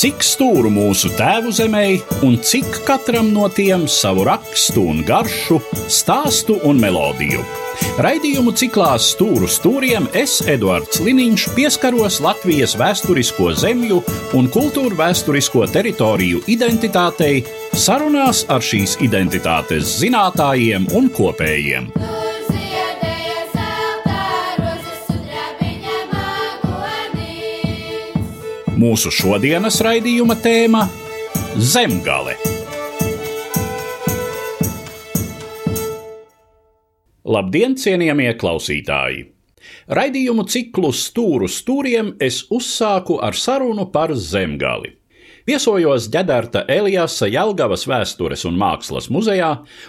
Cik stūru mūsu tēvu zemē, un cik katram no tiem savu rakstu un garšu, stāstu un melodiju. Raidījumu ciklā Stūru stūriem es, Eduards Liniņš, pieskaros Latvijas vēsturisko zemju un kultūru vēsturisko teritoriju identitātei, sarunās ar šīs identitātes zinātājiem un kopējiem. Mūsu šodienas raidījuma tēma - Zemgale. Labdien, cienījamie klausītāji! Raidījumu ciklu Stūru stūriem es uzsāku ar sarunu par zemgali. Viesojos ģedarta Elijasa Jelgavas vēstures un mākslas muzejā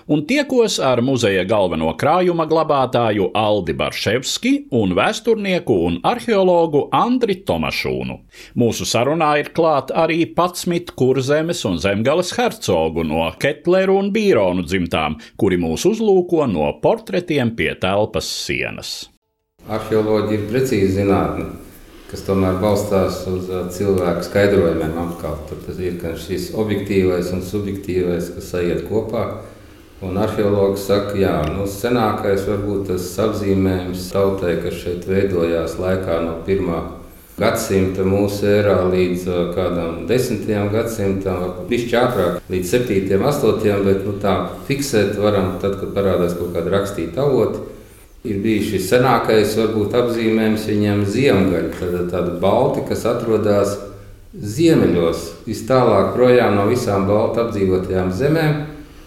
un tiekos ar muzeja galveno krājuma glabātāju Aldi Barševski un vēsturnieku un arheologu Andri Tomašūnu. Mūsu sarunā ir klāt arī 11 kurzemes un zemgales hercogu no Ketleru un Bīronu dzimtām, kuri mūs uzlūko no portretiem pie telpas sienas. Arheoloģija ir precīzi zinātne kas tomēr balstās uz cilvēku skaidrojumiem apkārt. Tad ir gan šis objektīvais un subjektīvais, kas sajiet kopā. Un arheologs saka, ka nu, senākais varbūt tas apzīmējums tautai, kas šeit veidojās laikā no 1. gadsimta mūsu erā līdz kādam 10. gadsimtam, pišķi ātrāk, līdz 7. 8. bet nu, tā fiksēt varam tad, kad parādās kaut kāda rakstīta avota ir bijis šis senākais, varbūt apzīmējums viņam ziemgaļa, tāda, tāda balti, kas atrodas ziemeļos, vis tālāk projām no visām balti apdzīvotajām zemēm.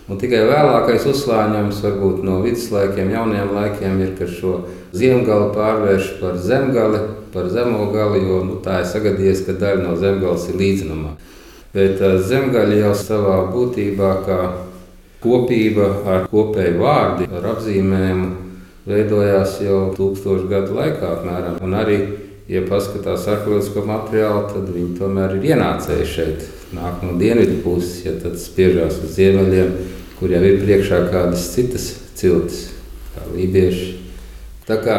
Un tikai vēlākais uzslāņojums, varbūt no viduslaikiem, jaunajiem laikiem, ir, ka šo zemgali pārvērš par zemgali, par zemo gali, jo nu, tā ir sagadījies, ka daļa no zemgales ir līdzinamā. Bet uh, zemgaļa jau savā būtībā kā kopība ar kopēju vārdu, ar apzīmējumu veidojās jau tūkstošu gadu laikā apmēram. Un arī, ja paskatās arheoloģisko materiālu, tad viņi tomēr ir ienācēji šeit. Nāk no dienvidu puses, ja tad spiežās uz ziemeļiem, kur jau ir priekšā kādas citas ciltis, kā lībieši. Tā kā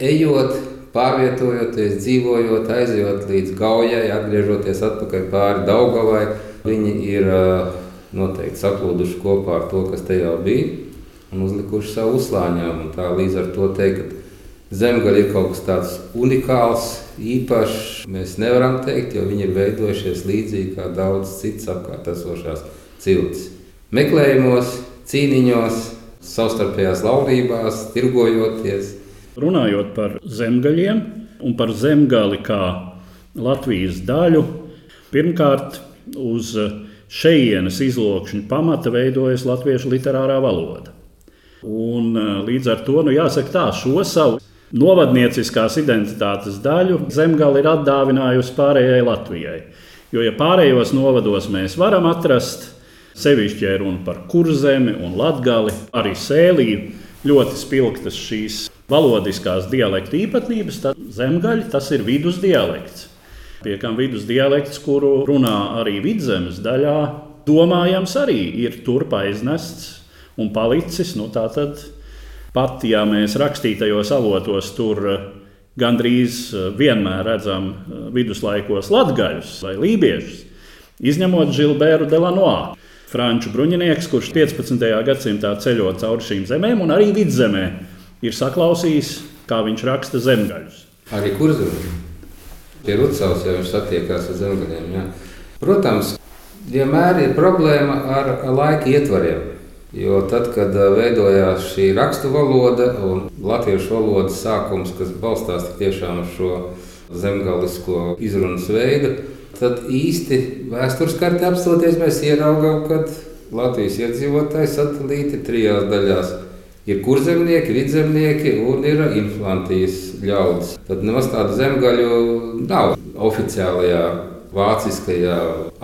ejot, pārvietojoties, dzīvojot, aizejot līdz gaujai, atgriežoties atpakaļ pāri Daugavai, viņi ir noteikti saplūduši kopā ar to, kas te jau bija un uzlikuši savu uzslāņojumu. Tā līdz ar to teikt, ka zemgaļa ir kaut kas tāds unikāls, īpašs. Mēs nevaram teikt, jo viņi ir veidojušies līdzīgi kā daudz citas apkārt esošās ciltis. Meklējumos, cīniņos, savstarpējās laulībās, tirgojoties. Runājot par zemgaļiem un par zemgali kā Latvijas daļu, pirmkārt uz šejienes izlokšņa pamata veidojas latviešu literārā valoda. Un, līdz ar to nu, jāsaka, tā, šo savu novadnieciskās identitātes daļu zemgale ir atdāvinājusi pārējai Latvijai. Jo, ja pārējos novados mēs varam atrast, sevišķi ja runa par kurzemi un latgali, arī sēlīju, ļoti spilgtas šīs valodiskās dialektu īpatnības, tad zemgaļa tas ir vidus dialekts. Pie kam vidus dialekts, kuru runā arī vidzemes daļā, domājams, arī ir turpa aiznests un palicis. Nu, tātad, pat ja mēs rakstītajos avotos tur eh, gandrīz eh, vienmēr redzam eh, viduslaikos latgaļus vai lībiešus, izņemot Žilbēru Delanoā. Franču bruņinieks, kurš 15. gadsimtā ceļo cauri šīm zemēm, un arī vidzemē ir saklausījis, kā viņš raksta zemgaļus. Arī kurzemē. Pie Rucavas jau viņš satiekās ar zemgaļiem. Jā. Protams, vienmēr ir problēma ar laika ietvariem. Jo tad, kad veidojās šī rakstu valoda un latviešu valodas sākums, kas balstās tiešām uz šo zemgalisko izrunas veidu, tad īsti vēstures kartē apstoties mēs ieraugām, ka Latvijas iedzīvotāji sadalīti trijās daļās. Ir kurzemnieki, vidzemnieki un ir inflantijas ļaudis. Tad nemaz tādu zemgaļu nav oficiālajā vāciskajā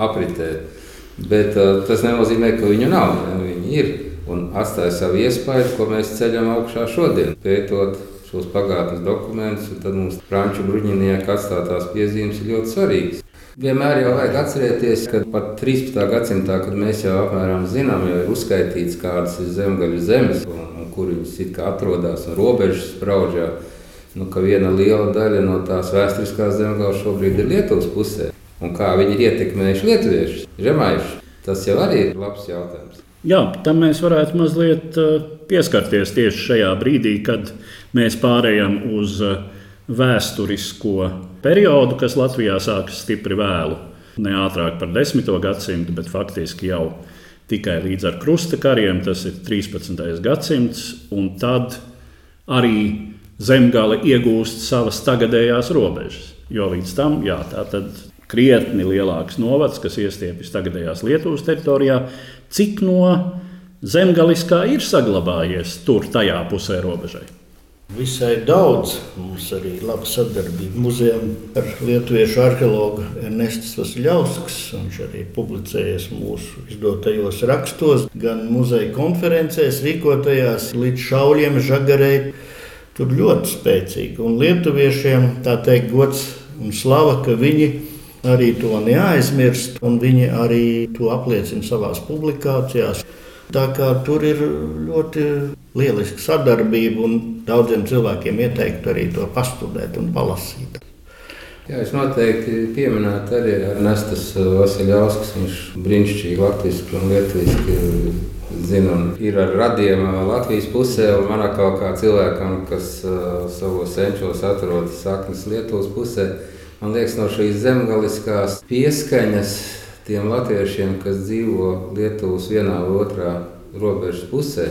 apritē. Bet uh, tas nenozīmē, ka viņu nav. Ne? Viņi ir un atstāja savu iespēju, ko mēs ceļam augšā šodien. Pētot šos pagātnes dokumentus, tad mums franču bruņinieki atstātās piezīmes ir ļoti svarīgas. Vienmēr jau vajag atcerēties, ka pat 13. gadsimtā, kad mēs jau apmēram zinām, jau ir uzskaitīts, kādas ir zemgaļu zemes un, un kur viņas atrodas un robežas spraužā, nu, ka viena liela daļa no tās vēsturiskās zemgājas šobrīd ir Lietuvas pusē. Un kā viņi ir ietekmējuši lietuviešus, žemaišus. Tas jau arī ir labs jautājums. Jā, tam mēs varētu mazliet pieskarties tieši šajā brīdī, kad mēs pārējām uz vēsturisko periodu, kas Latvijā sākas stipri vēlu. Ne ātrāk par 10. gadsimtu, bet faktiski jau tikai līdz ar krusta kariem, tas ir 13. gadsimts, un tad arī zemgale iegūst savas tagadējās robežas. Jo līdz tam, jā, tā tad krietni lielāks novads, kas iestiepjas tagadējās Lietuvas teritorijā, cik no zemgaliskā ir saglabājies tur, tajā pusē robežai. Visai daudz. Mums arī ir laba sadarbība muzejam ar lietuviešu arheologu Ernests Vasiljovskis. Viņš arī publicējies mūsu izdotajos rakstos, gan muzeja konferencēs, rīkotajās līdz šauļiem, žagarei. Tur ļoti spēcīgi. Un lietuviešiem tā teikt gods un slava, ka viņi arī to neaizmirst, un viņi arī to apliecina savās publikācijās. Tā kā tur ir ļoti lieliska sadarbība, un daudziem cilvēkiem ieteiktu arī to pastudēt un palasīt. Jā, es noteikti pieminētu arī Nestas Vasiljovskis. Viņš brīnišķīgi latviešu un lietuviski zina un ir ar radiem Latvijas pusē. Manā kā cilvēkam, kas savos senčos atrodas saknes Lietuvas pusē, man liekas, no šīs zemgaliskās pieskaņas tiem latviešiem, kas dzīvo Lietuvas vienā vai otrā robežas pusē.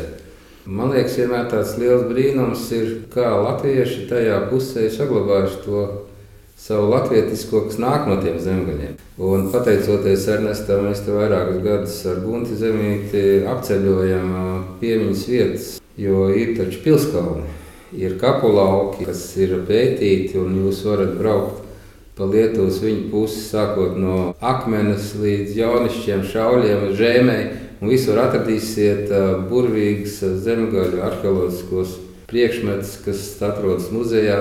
Man liekas, vienmēr tāds liels brīnums ir, kā latvieši tajā pusē saglabājuši to savu latvietisko, kas nāk no tiem zemgaļiem. Un pateicoties Ernestam, mēs te vairākus gadus ar Gunti Zemīti apceļojam piemiņas vietas, jo ir taču pilskalni, ir kapulauki, kas ir pētīti, un jūs varat braukt pa Lietuvas viņa pusi, sākot no akmenes līdz jaunišķiem šauļiem, žēmei. Un visur atradīsiet burvīgus zemgaļu arheoloģiskos priekšmetus, kas atrodas muzejā.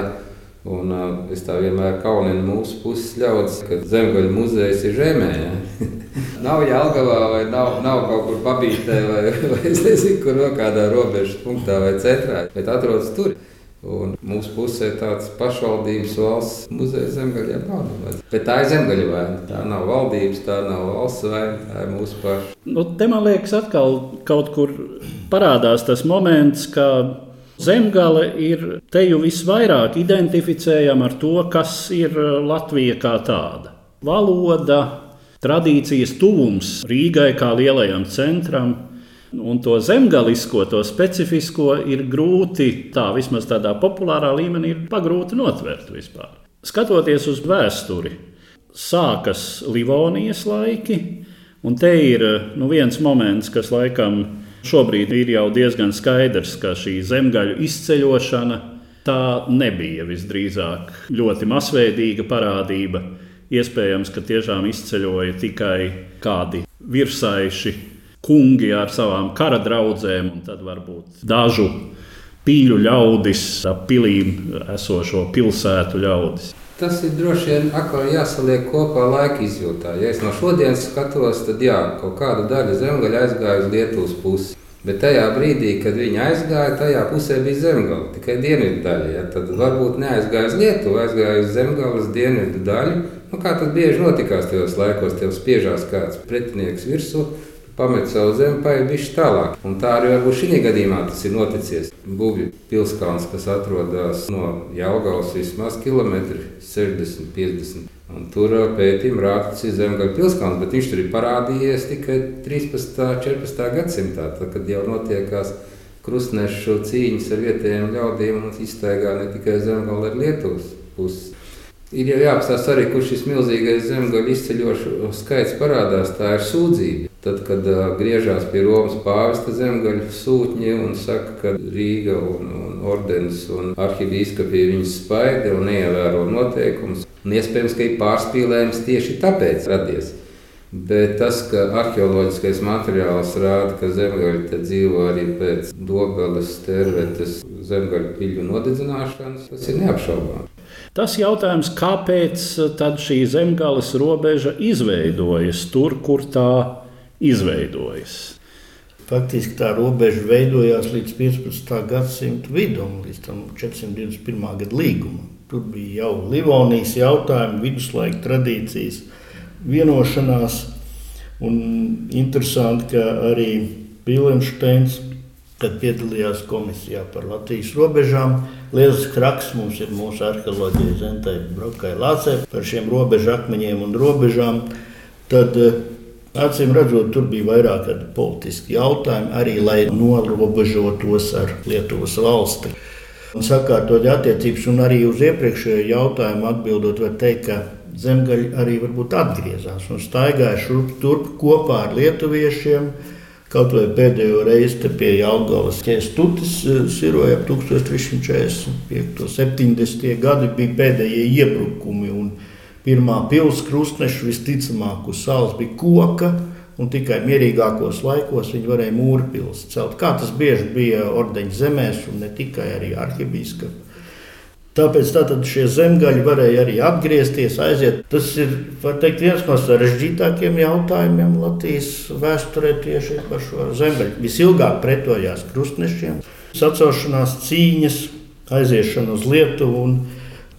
Un, uh, es tā vienmēr kauninu mūsu puses ļaudis, ka zemgaļu muzejs ir žēmē. Ja? nav Jālgavā vai nav, nav kaut kur pabītē vai, vai es nezinu, kur vēl kādā robežas punktā vai centrā, bet atrodas tur. Un mūsu pusē tāds pašvaldības valsts muzeja zemgaļiem nav. Bet tā ir zemgaļa vaina. Tā nav valdības, tā nav valsts vaina, tā ir mūsu paša. Nu, te man liekas, atkal kaut kur parādās tas moments, ka zemgale ir te jau visvairāk identificējama ar to, kas ir Latvija kā tāda. Valoda, tradīcijas tuvums Rīgai kā lielajam centram Un to zemgalisko, to specifisko ir grūti, tā vismaz tādā populārā līmenī, ir pagrūti notvert vispār. Skatoties uz vēsturi, sākas Livonijas laiki, un te ir nu, viens moments, kas laikam šobrīd ir jau diezgan skaidrs, ka šī zemgaļu izceļošana tā nebija visdrīzāk ļoti masveidīga parādība. Iespējams, ka tiešām izceļoja tikai kādi virsaiši kungi ar savām kara draudzēm, un tad varbūt dažu pīļu ļaudis, ap pilīm esošo pilsētu ļaudis. Tas ir droši vien atkal jāsaliek kopā laika izjūtā. Ja es no šodienas skatos, tad jā, kaut kāda daļa zemgaļa aizgāja uz Lietuvas pusi. Bet tajā brīdī, kad viņi aizgāja, tajā pusē bija zemgale, tikai dienvidu daļa. Ja? Tad varbūt neaizgāja uz Lietuvu, aizgāja uz zemgales dienvidu daļu. Nu, kā tas bieži notikās tajos laikos, tev spiežās kāds pretinieks virsū, pamet savu zemi, paiet viņš tālāk. Un tā arī varbūt šī gadījumā tas ir noticis. Būvju pilskalns, kas atrodas no Jālgavas vismaz kilometri 60, 50. Un tur pētījumi rāda, ka tas ir zemgājas pilskalns, bet viņš tur ir parādījies tikai 13. un 14. gadsimtā, tad, kad jau notiekās krustnešu cīņas ar vietējiem ļaudīm un iztaigā ne tikai zemgājas, bet Lietuvas puses. Ir jau jāapstāsta arī, kur šis milzīgais zemgāļu izceļošu skaits parādās. Tā ir sūdzība. Tad, kad uh, griežās pie Romas pāvesta zemgaļu sūtņi un saka, ka Rīga un, un ordenis un arhibīskapī viņus spaida un neievēro noteikumus. Un iespējams, ka ir pārspīlējums tieši tāpēc radies. Bet tas, ka arheoloģiskais materiāls rāda, ka zemgāļi dzīvo arī pēc dobeles, tervetes, zemgāļu piļu nodedzināšanas, tas ir neapšaubāms. Tas jautājums, kāpēc eh, šī zemgāles robeža izveidojas tur, kur tā izveidojas? Faktiski tā robeža veidojās līdz 15. gadsimta vidum, līdz 421. gada līgumam. Tur bija jau Livonijas jautājumi, viduslaika tradīcijas. vienošanās. Un interesanti, ka arī Pīlēnsteins, kad piedalījās komisijā par Latvijas robežām, lielisks raksts mums ir mūsu arheoloģija Zentai Brokai Lācē par šiem robežu akmeņiem un robežām. Tad, Acīm redzot, tur bija vairāk politiski jautājumi, arī lai norobežotos ar Lietuvas valsti. Un sakārtot attiecības, un arī uz iepriekšējo jautājumu atbildot, var teikt, ka zemgaļi arī varbūt atgriezās un staigāja šurp turp kopā ar lietuviešiem. Kaut vai pēdējo reizi pie Jālgavas ķēstutis eh, siroja ap 1345. un 70. gadi bija pēdējie iebrukumi. Un pirmā pilsēta krustneša visticamāk uz salas bija koka. Un tikai mierīgākos laikos viņi varēja mūru pilsētu celt. Kā tas bieži bija ordeņa zemēs, un ne tikai arī arhibīskapā. Tāpēc tātad šie zemgaļi varēja arī atgriezties, aiziet. Tas ir teikt, viens no sarežģītākiem jautājumiem Latvijas vēsturē tieši par šo zemgaļu. Visilgāk pretojās krustnešiem, sacelšanās cīņas, aiziešana uz Lietuvu un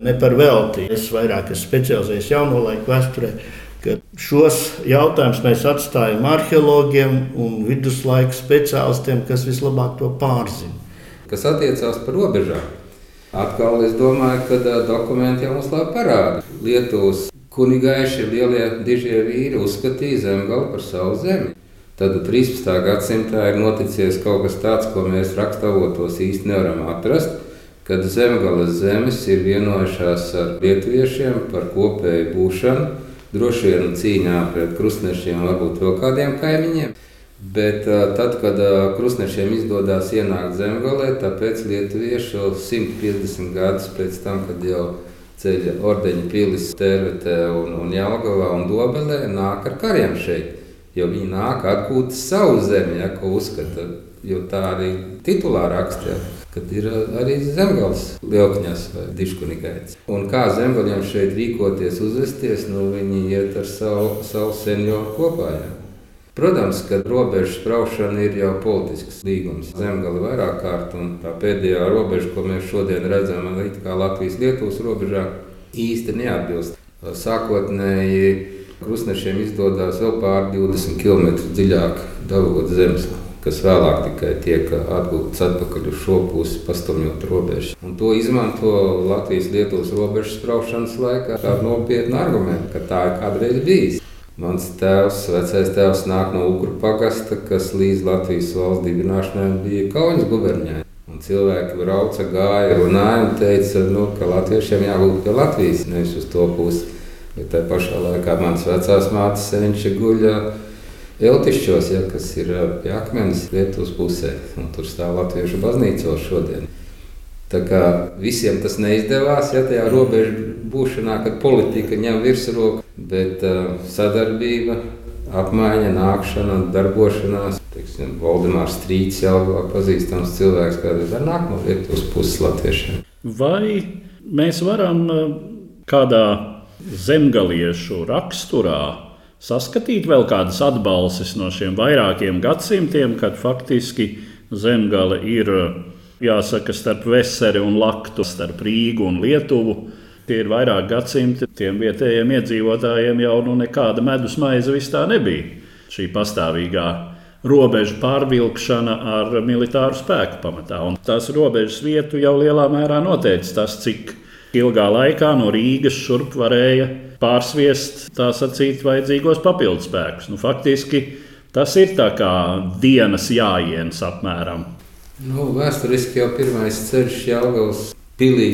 ne par velti. Es vairāk esmu specializējies jauno laiku vēsturē. Šos jautājumus mēs atstājam arheologiem un viduslaiku speciālistiem, kas vislabāk to pārzina. Kas attiecās par robežām? Atkal es domāju, ka dokumenti jau mums labi parāda. Lietuvas kunigaiši, lielie dižie vīri uzskatīja zemgali par savu zemi. Tad 13. gadsimtā ir noticis kaut kas tāds, ko mēs rakstavotos īsti nevaram atrast. Kad zemgales zemes ir vienojušās ar lietuviešiem par kopēju būšanu, droši vien cīņā pret krustnešiem, varbūt vēl kādiem kaimiņiem. Bet tad, kad krustnešiem izdodas ienākt zemgālē, tāpēc lietuvieši jau 150 gadus pēc tam, kad jau ceļa ordeņa pilis Tērvetē un, un Jālgavā un Dobelē, nāk ar kariem šeit. Jo viņi nāk atgūt savu zemi, ja, ko uzskata, jo tā arī titulā rakstā. Kad ir arī zemgājas lielkņas vai diškunīgais. Un kā zemgājiem šeit rīkoties, uzvesties, nu viņi iet ar savu, savu senioru kopā. Ja. Protams, ka robežu spraušana ir jau politisks līgums. Zemgale vairāk kārt, un tā pēdējā robeža, ko mēs šodien redzam, ir Latvijas-Lietuvas robežā, īsti neatbilst. Sākotnēji krustnešiem izdodas vēl pār 20 km dziļāk dabūt zemes kas vēlāk tikai tiek atgūts atpakaļ uz šo pusi, pastumjot robežu. Un to izmanto Latvijas-Lietuvas robežas spraušanas laikā kā nopietnu argumentu, ka tā ir kādreiz bijis. Mans tēvs, vecais tēvs, nāk no Ugru pagasta, kas līdz Latvijas valsts dibināšanai bija Kaunas gubernijā. Un cilvēki brauca, gāja, runāja un teica, nu, ka latviešiem jābūt pie Latvijas, nevis uz to pusi. Bet tajā pašā laikā mans vecās mātes senči guļ Eltišķos, ja, kas ir pie akmens Lietuvas pusē. Un tur stāv latviešu baznīca vēl šodien. Tā kā visiem tas neizdevās, ja tajā robežā būšanā, kad politika ņem virsroku, bet uh, sadarbība, apmaiņa, nākšana, darbošanās. Teiksim, Valdemārs Strīds jau ir pazīstams cilvēks, kāds ir nāk no Lietuvas puses latviešiem. Vai mēs varam kādā zemgaliešu raksturā saskatīt vēl kādas atbalstis no šiem vairākiem gadsimtiem, kad faktiski zemgale ir jāsaka, starp Veseri un Laktu, starp Rīgu un Lietuvu. Tie ir vairāk gadsimti. Tiem vietējiem iedzīvotājiem jau nu nekāda medus maize vis tā nebija. Šī pastāvīgā robežu pārvilkšana ar militāru spēku pamatā. Un tās robežas vietu jau lielā mērā noteica tas, cik ilgā laikā no Rīgas šurp varēja pārsviest tā sacīt vajadzīgos papildus spēkus. Nu, faktiski tas ir tā kā dienas jāienas apmēram. Nu, vēsturiski jau pirmais ceļš Jālgavas pilī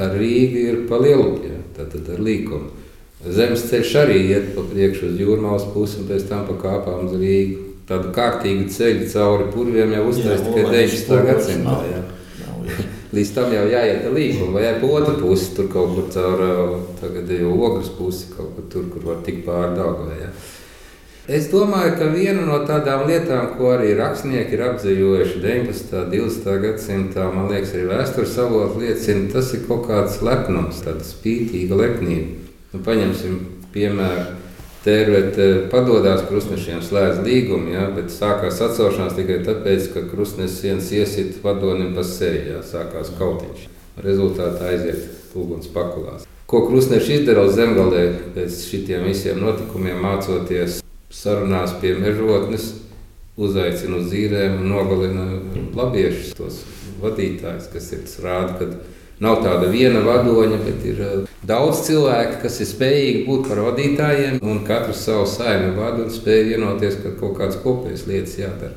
ar Rīgu ir pa lielupiem, tātad ar līkumu. Zemes ceļš arī iet pa priekšu uz jūrmālas pusi un pēc tam pa kāpām uz Rīgu. Tādu kārtīgu ceļu cauri purviem jau uztaisīja tikai 19. gadsimtā. Jā. Līdz tam jau jāiet ar līkumu, vai ar otru pusi, tur kaut kur caur ogles pusi, kaut kur tur, kur var tikt pāri Daugavai. Es domāju, ka viena no tādām lietām, ko arī rakstnieki ir apdzīvojuši 19. un 20. gadsimtā, man liekas, arī vēstures avots liecina, tas ir kaut kāds lepnums, tāda spītīga lepnība. Nu, paņemsim piemēru. Tērvete padodas krustnešiem, slēdz līgumu, ja, bet sākās atcelšanās tikai tāpēc, ka krustnesis viens iesit vadonim pa sevi, ja, sākās kautiņš. Rezultātā aiziet uguns pakulās. Ko Krusnešs izdarīja zemgalē pēc šiem visiem notikumiem, mācoties sarunās pie mežotnes, uzaicina uz zīrēm un nogalina labiešus, tos vadītājus, kas ir rāda, ka nav tāda viena vadoņa, bet ir uh, daudz cilvēku, kas ir spējīgi būt par vadītājiem, un katrs savu saimi vada un spēj vienoties, ka kaut kādas kopējas lietas jādara.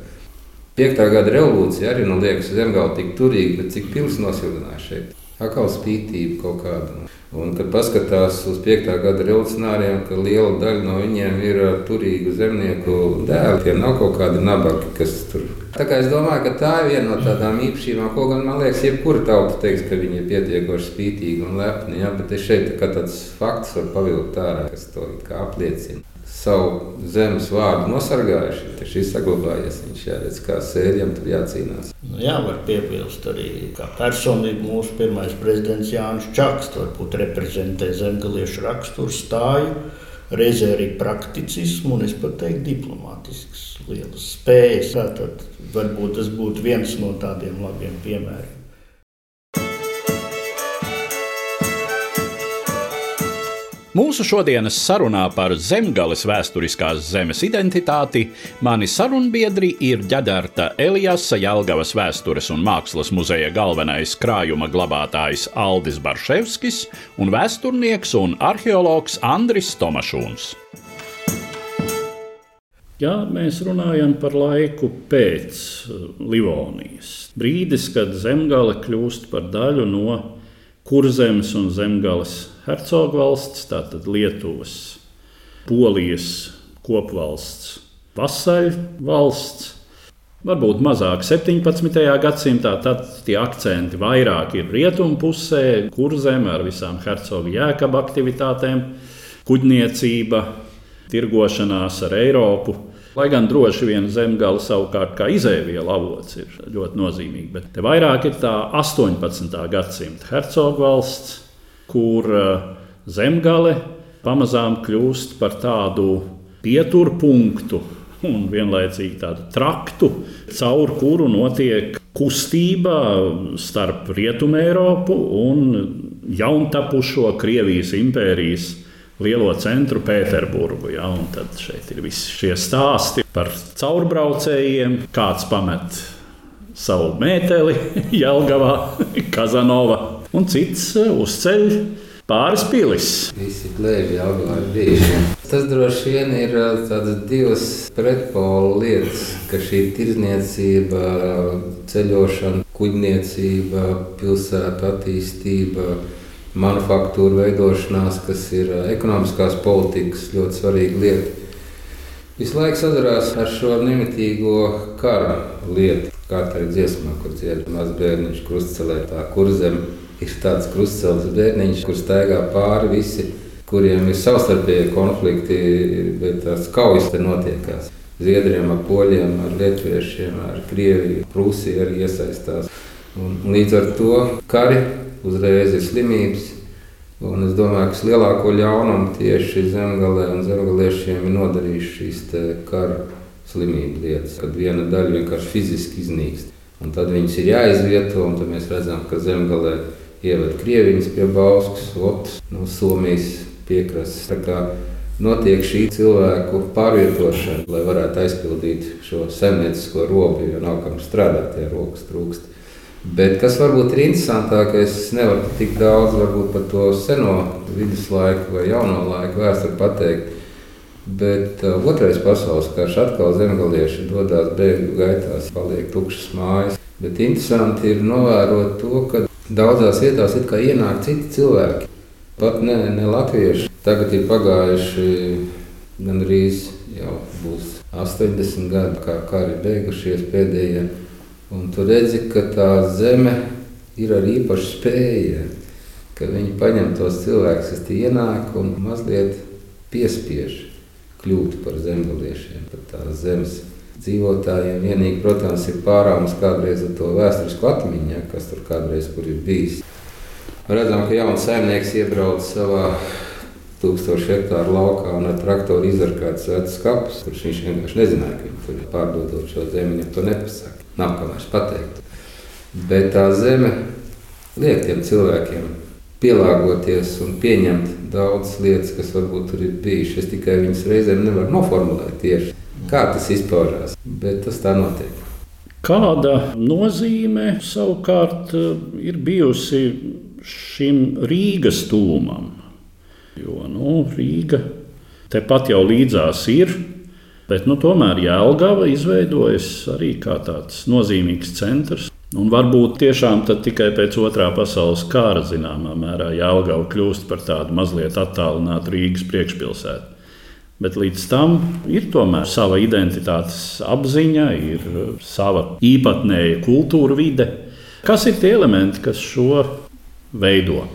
Piektā gada revolūcija arī, nu, liekas, zemgāla tik turīga, bet cik pils nosilināja šeit. Atkal spītība kaut kāda. Un, kad paskatās uz 5. gada revolucionāriem, ka liela daļa no viņiem ir turīgu zemnieku dēli, tie nav kaut kādi nabagi, kas tur. Tā kā es domāju, ka tā ir viena no tādām īpašībām, ko gan man liekas, jebkura tauta teiks, ka viņi ir pietiekoši spītīgi un lepni. Ja? Bet es šeit kā tāds fakts varu pavilkt ārā, kas to apliecina savu zemes vārdu nosargājuši. Viņš ir saglabājies. Viņš jāredz, kā sērijam tur jācīnās. Nu, jā, var piebilst arī, kā personīgi mūsu pirmais prezidents Jānis Čaks varbūt reprezentē zemgaliešu raksturu stāju. Reizē arī prakticismu, un es pat teiktu, diplomātisks, lielas spējas. Tātad varbūt tas būtu viens no tādiem labiem piemēriem. Mūsu šodienas sarunā par zemgales vēsturiskās zemes identitāti mani sarunbiedri ir ģedarta Elijasa Jelgavas vēstures un mākslas muzeja galvenais krājuma glabātājs Aldis Barševskis un vēsturnieks un arheologs Andris Tomašūns. Ja mēs runājam par laiku pēc uh, Livonijas, brīdis, kad zemgale kļūst par daļu no Kurzemes un Zemgales hercogvalsts, tātad Lietuvas, Polijas kopvalsts, vasaļvalsts. Varbūt mazāk 17. gadsimtā, tad tie akcenti vairāk ir rietumu pusē, kurzem ar visām hercogu jēkabu aktivitātēm, kuģniecība, tirgošanās ar Eiropu. Lai gan droši vien zemgala savukārt kā izēviela avots ir ļoti nozīmīga, bet te vairāk ir tā 18. gadsimta hercogu valsts, kur eh, zemgale pamazām kļūst par tādu pieturpunktu un vienlaicīgi tādu traktu, caur kuru notiek kustība starp Rietumē Eiropu un jauntapušo Krievijas impērijas lielo centru Pēterburgu. Ja, tad šeit ir visi šie stāsti par caurbraucējiem, kāds pamet savu mēteli Jelgavā, Kazanova un cits uzceļ pāris pilis. Visi glēbi Jelgavā ir bijuši. Tas droši vien ir tādas divas pretpolu lietas, ka šī tirzniecība, ceļošana, kuģniecība, pilsētu attīstība, manufaktūra veidošanās, kas ir ekonomiskās politikas ļoti svarīga lieta. Visu laiku sadarās ar šo nemitīgo kara lietu. Ir dziesmā, kur dzied mazs bērniņš krustcelē, tā kurzem ir tāds krustceles bērniņš, kur staigā pāri visi, kuriem ir savstarpēji konflikti, bet tās kaujas te notiekās. Zviedriem, ar poļiem, ar lietuviešiem, ar Krieviju, Prūsiju arī iesaistās. Un līdz ar to kari uzreiz ir slimības. Un es domāju, ka lielāko ļaunumu tieši zemgālē un zemgāliešiem ir nodarījušas šīs kara slimību lietas, kad viena daļa vienkārši fiziski iznīkst. Un tad viņas ir jāizvieto, un mēs redzam, ka zemgālē ievada krieviņas pie Bauskas, Lotas, no Somijas piekrastes. Tā kā notiek šī cilvēku pārvietošana, lai varētu aizpildīt šo zemniecisko robu, jo nav kam strādāt, ja rokas trūkst. Bet kas varbūt ir interesantākais, es nevaru tik daudz par to seno viduslaiku vai jauno laiku vēsturi pateikt. Bet uh, otrais pasaules karš atkal zemgalieši dodas bēgļu gaitās, paliek tukšas mājas. Bet interesanti ir novērot to, ka daudzās vietās ienāk citi cilvēki. Pat ne, ne latvieši. Tagad ir pagājuši gandrīz jau 80 gadi, kā kari beigušies pēdējie. Un tu redzi, ka tā zeme ir ar īpašu spēju, ka viņi paņem tos cilvēkus, kas ienāk un mazliet piespiež kļūt par zemgaliešiem, par tās zemes dzīvotājiem. Vienīgi, protams, ir pārāms kādreiz ar to vēsturisku atmiņu, ja, kas tur kādreiz ir bijis. Redzam, ka jauns saimnieks iebrauc savā tūkstošu hektāru laukā un ar traktoru izarkāts vecus kapus, kurš viņš vienkārši nezināja, ka viņi tur pārdodot šo zemi, viņam to nepasaka nav kā vairs pateikt. Bet tā zeme liek tiem cilvēkiem pielāgoties un pieņemt daudzas lietas, kas varbūt tur ir bijušas. Es tikai viņas reizēm nevaru noformulēt tieši, kā tas izpaužās, bet tas tā notiek. Kāda nozīme savukārt ir bijusi šim Rīgas tūmam? Jo nu, Rīga tepat jau līdzās ir, bet nu, tomēr Jēlgava izveidojas arī kā tāds nozīmīgs centrs. Un varbūt tiešām tikai pēc otrā pasaules kara zināmā mērā Jālgava kļūst par tādu mazliet attālinātu Rīgas priekšpilsētu. Bet līdz tam ir tomēr sava identitātes apziņa, ir sava īpatnēja kultūra vide. Kas ir tie elementi, kas šo veido?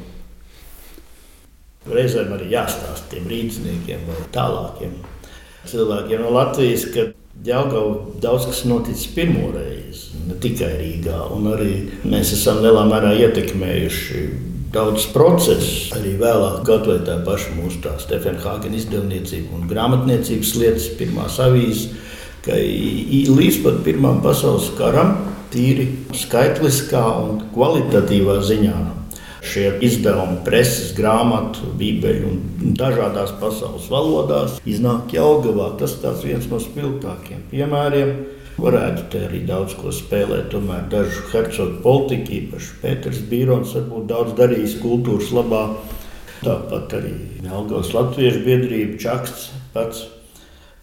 Reizēm arī jāstāsta tiem rīzniekiem vai tālākiem cilvēkiem no Latvijas, ka Jāgaudā daudz kas noticis pirmo reizi, ne tikai Rīgā. Arī mēs esam lielā mērā ietekmējuši daudzus procesus, arī vēlāk, vai tā paša mūsu Stefana Hāgena izdevniecība un grāmatniecības lietas, pirmās avīzes, ka līdz pat Pirmām pasaules karam tīri skaitliskā un kvalitatīvā ziņā šie izdevumi, preses, grāmatu, bībeļu un dažādās pasaules valodās iznāk Jelgavā. Tas ir viens no spilgtākiem piemēriem. Varētu te arī daudz ko spēlēt. Tomēr dažu hercogu politiku, īpaši Pēters Bīrons, varbūt daudz darījis kultūras labā. Tāpat arī Jelgavas Latviešu biedrība, Čaksts pats.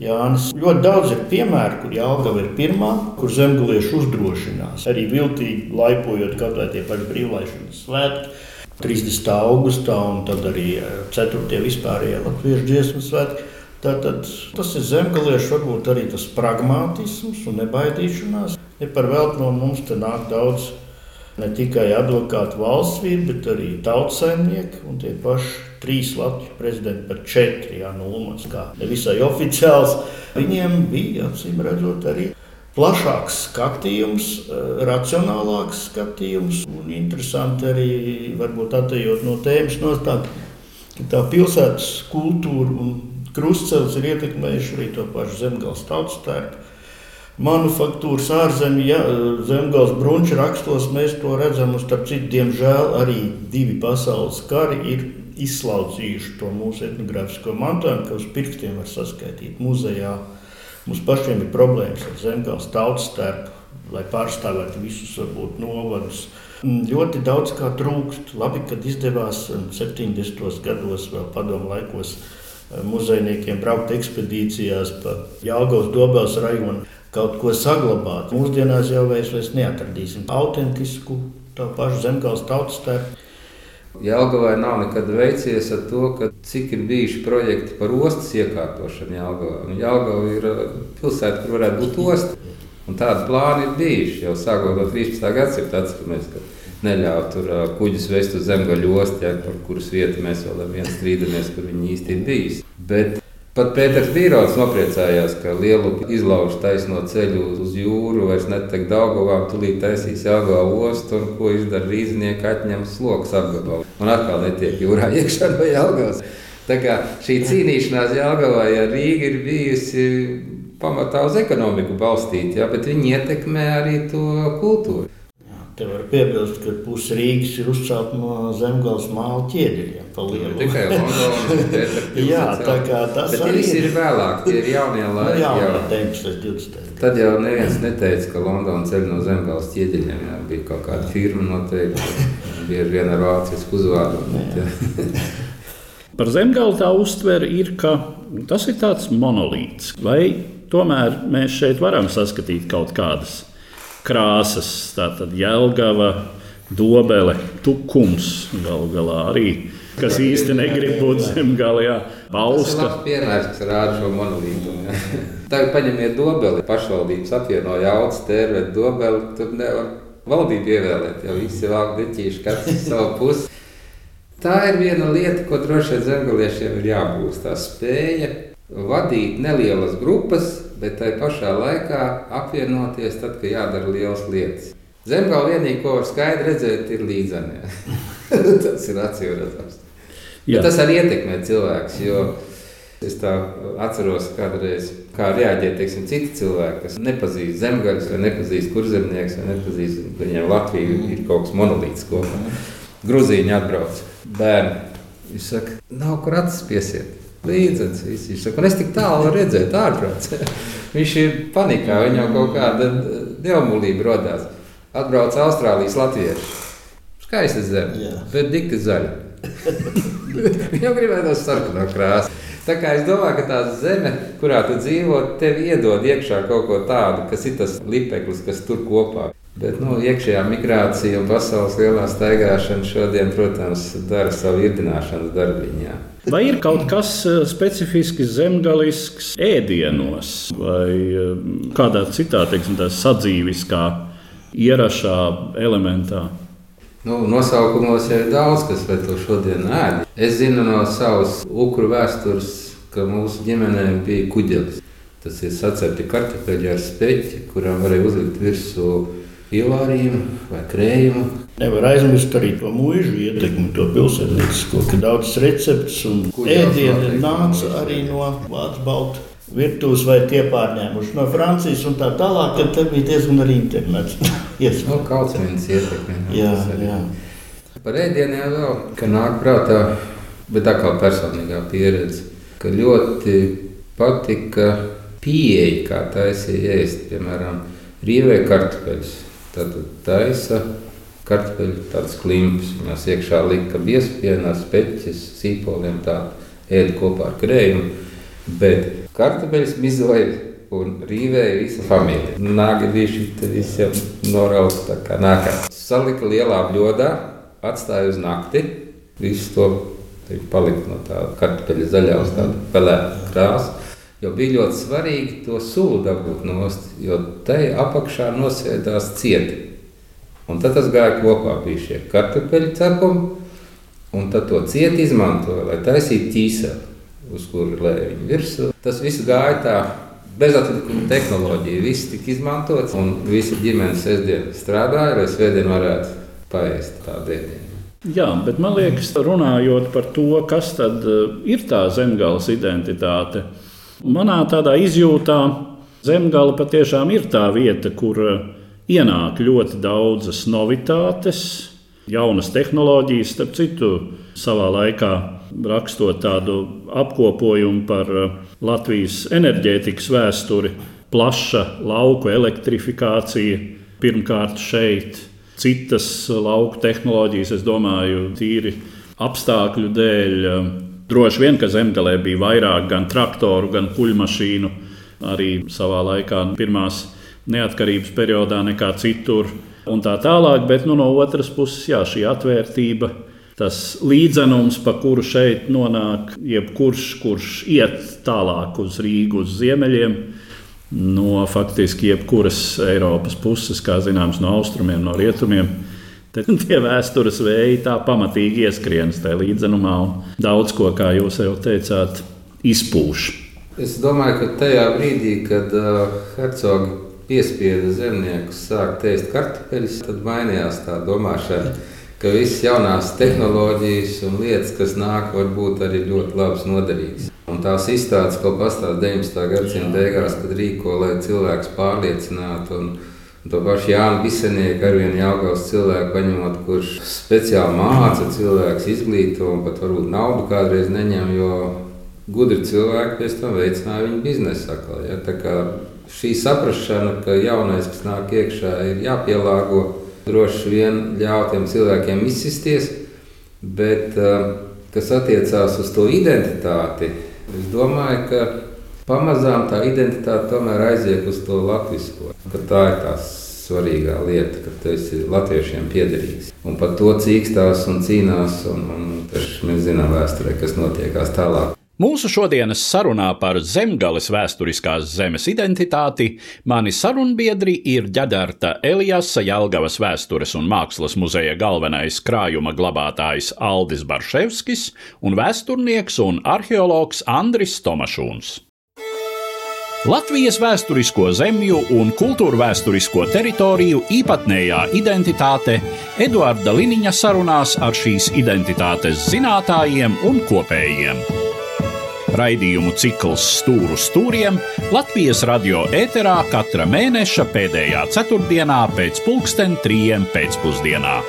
Jānis. Ļoti daudz ir piemēru, kur Jālgava ir pirmā, kur zemgulieši uzdrošinās. Arī viltīgi laipojot kaut vai tie paši brīvlaišanas svētki. 30. augustā un tad arī 4. Eh, vispārējā latviešu dziesmu svētki. Tātad, tas ir zemgaliešu, varbūt arī tas pragmatisms un nebaidīšanās. Ja par velti no mums te nāk daudz ne tikai advokātu valsts vīri, bet arī tautsaimnieki un tie paši trīs Latvijas prezidenti par četri, jā, nu, Ulmans, kā nevisai oficiāls. Viņiem bija, acīm redzot, arī plašāks skatījums, eh, racionālāks skatījums un interesanti arī varbūt atejot no tēmas nostāt, tā pilsētas kultūra un krustcelis ir ietekmējuši arī to pašu zemgals tautas tērpu. Manufaktūras ārzemē, ja, zemgals brunča rakstos mēs to redzam, un starp citu, diemžēl arī divi pasaules kari ir izslaucījuši to mūsu etnogrāfisko mantojumu, ka uz pirkstiem var saskaitīt muzejā, Mums pašiem ir problēmas ar zemgāles tautas starpu, lai pārstāvētu visus varbūt novadus. Ļoti daudz kā trūkst. Labi, kad izdevās 70. gados, vēl padomu laikos, eh, muzejniekiem braukt ekspedīcijās pa Jāgaunas dobels rajonu, kaut ko saglabāt. Mūsdienās jau vairs neatradīsim autentisku tā pašu zemgāles tautas starpu. Jālgavai nav nekad veicies ar to, cik ir bijuši projekti par ostas iekārtošanu Jālgavā. Jālgava ir uh, pilsēta, kur varētu būt osta. Un tādi plāni ir bijuši jau sākot no 13. gadsimta. Atceramies, neļāva tur uh, kuģus vest uz zemgaļu ostu, ja, par kuras vietu mēs vēl ar vienu strīdamies, kur viņi īsti ir bijusi. Bet Pat Pēters Bīrots nopriecājās, ka lielu izlaužu taisno ceļu uz jūru vairs netek Daugavām, tulīt taisīs Jāgā ostu, un ko izdara rīznieki atņem sloks apgabalu. Un atkal netiek jūrā iekšā no Jāgavas. Tā kā šī cīnīšanās Jāgavā, ja Rīga ir bijusi pamatā uz ekonomiku balstīta, ja, bet viņi ietekmē arī to kultūru. Te var piebilst, ka pusi Rīgas ir uzcelta no zemgājas māla ķieģeļiem. Tikai Londona. jā, tā kā tas Bet arī ir vēlāk, tie ir jaunie nu, laiki. Jā, jā. 19, 20. Tad jau neviens neteica, ka Londona ceļ no zemgājas ķieģeļiem. Jā, bija kaut kāda firma noteikti, bija ar vienu vācisku uzvārdu. Par zemgālu tā uztvere ir, ka tas ir tāds monolīts. Vai tomēr mēs šeit varam saskatīt kaut kādas krāsas, tātad jēlgava, dobele, tukums galu galā arī. Kas īsti negrib būt zemgālijā, pausta. Tas ir piemērs, kas rāda šo monolītu. Tagad paņemiet dobeli, pašvaldības apvienoja jauts, tērvēt dobeli, tur nevar valdību ievēlēt, jo visi vēl deķīši katrs savu pusi. Tā ir viena lieta, ko droši vien zemgaliešiem ir jābūt. Tā spēja vadīt nelielas grupas, bet tai pašā laikā apvienoties tad, kad jādara lielas lietas. Zemgāla vienīgi, ko var skaidri redzēt, ir līdzanie. tas ir acīm redzams. Tas arī ietekmē cilvēkus. Es tā atceros, kādreiz, kā reaģēja teiksim, citi cilvēki, kas nepazīst zemgājas, vai nepazīst kurzemnieks, vai nepazīst, ka viņiem Latvija ir kaut kas monolīts kopā. Gruzīņi atbrauc bērni. Viņš saka, nav kur acis Līdzens, viņš saka, es tik tālu redzēju, ārprāts. viņš ir panikā, viņam kaut kāda neumulība rodās. Atbrauc Austrālijas latvieši. Skaista zeme, Jā. bet dikti zaļa. Viņam gribētos sarkano krāsu. Tā kā es domāju, ka tā zeme, kurā tu dzīvo, tev iedod iekšā kaut ko tādu, kas ir tas lipeklis, kas tur kopā. Bet nu, iekšējā migrācija un pasaules lielā staigāšana šodien, protams, dara savu irdināšanas darbiņā. Vai ir kaut kas eh, specifiski zemgalisks ēdienos vai eh, kādā citā, teiksim, sadzīviskā, ierašā elementā? Nu, nosaukumos jau ir daudz, kas vai to šodien ēd. Es zinu no savas ukru vēstures, ka mūsu ģimenē bija kuģelis. Tas ir sacepti kartupeļi ar speķi, kurām varēja uzlikt virsū ievārījumu vai krējumu. Nevar aizmirst arī to mūžu ietekmi, to pilsētniecisko, ka daudzas receptes un ēdieni nāca arī no Vācu Baltu virtuves vai tie pārņēmuši no Francijas un tā tālāk, tad te bija diezgan arī internets. no nu, kaut kādas ietekme. Jā, jā. Par ēdieniem vēl, ka nāk prātā, bet tā kā personīgā pieredze, ka ļoti patika pieeja, kā taisīja ēst, piemēram, rīvē kartupeļus. Tad taisa kartupeļu tādas klimpus, viņās iekšā lika biespienas, peķis, sīpoliem tā ēd kopā ar krējumu. Bet kartupeļus mizoja un rīvēja visa familija. Nāga bija šī visiem norausta kā nākamā. Salika lielā bļodā, atstāja uz nakti. Visu to palika no tā kartupeļa zaļā uz tādu pelētu krāsu. Jo bija ļoti svarīgi to sulu dabūt nost, jo tai apakšā nosēdās cieti. Un tad tas gāja kopā, bija šie kartupeļu cepumi, un tad to cieti izmantoja, lai taisītu ķīseli uz kuru lēja virsū. Tas viss gāja tā. Bezatlikuma tehnoloģija, viss tika izmantots, un visa ģimene sestdien strādāja, lai svētdien varētu paēst tādu ēdienu. Jā, bet man liekas, runājot par to, kas tad eh, ir tā zemgāles identitāte, manā tādā izjūtā zemgāla patiešām ir tā vieta, kur eh, ienāk ļoti daudzas novitātes, jaunas tehnoloģijas, starp citu, savā laikā rakstot tādu apkopojumu par uh, Latvijas enerģētikas vēsturi, plaša lauku elektrifikācija, pirmkārt šeit, citas lauku tehnoloģijas, es domāju, tīri apstākļu dēļ. Droši vien, ka zemgalē bija vairāk gan traktoru, gan kuģmašīnu, arī savā laikā, pirmās neatkarības periodā, nekā citur. Un tā tālāk, bet nu, no otras puses, jā, šī atvērtība tas līdzenums, pa kuru šeit nonāk jebkurš, kurš iet tālāk uz Rīgu, uz ziemeļiem. No faktiski jebkuras Eiropas puses, kā zināms, no austrumiem, no rietumiem. Tad tie vēstures vēji tā pamatīgi ieskrienas tajā līdzenumā un daudz ko, kā jūs jau teicāt, izpūš. Es domāju, ka tajā brīdī, kad uh, hercogi piespieda zemniekus sākt ēst kartupeļus, tad mainījās tā domāšana ka visas jaunās tehnoloģijas un lietas, kas nāk, var būt arī ļoti labas, noderīgas. Un tās izstādes, ko pastāv 19. gadsimta beigās, kad rīko, lai cilvēks pārliecinātu. Un to pašu Jānu Bisenieku ar vienu Jāgaus cilvēku paņemot, kurš speciāli māca cilvēks izglīto un pat varbūt naudu kādreiz neņem, jo gudri cilvēki pēc tam veicināja viņu biznesu. Ja? Tā kā šī saprašana, ka jaunais, kas nāk iekšā, ir jāpielāgo droši vien ļauj tiem cilvēkiem izsisties, bet eh, kas attiecās uz to identitāti, es domāju, ka pamazām tā identitāte tomēr aiziet uz to latviešu. Tā ir tā svarīgā lieta, ka tu esi latviešiem piederīgs. Un par to cīkstās un cīnās, un, un mēs zinām vēsturē, kas notiekās tālāk. Mūsu šodienas sarunā par zemgales vēsturiskās zemes identitāti mani sarunbiedri ir ģedarta Elijasa Jelgavas vēstures un mākslas muzeja galvenais krājuma glabātājs Aldis Barševskis un vēsturnieks un arheologs Andris Tomašūns. Latvijas vēsturisko zemju un kultūra vēsturisko teritoriju īpatnējā identitāte Eduarda Liniņa sarunās ar šīs identitātes zinātājiem un kopējiem. Raidījumu cikls Stūru stūriem Latvijas radio ēterā katra mēneša pēdējā ceturtdienā pēc pulksten trijiem pēcpusdienā.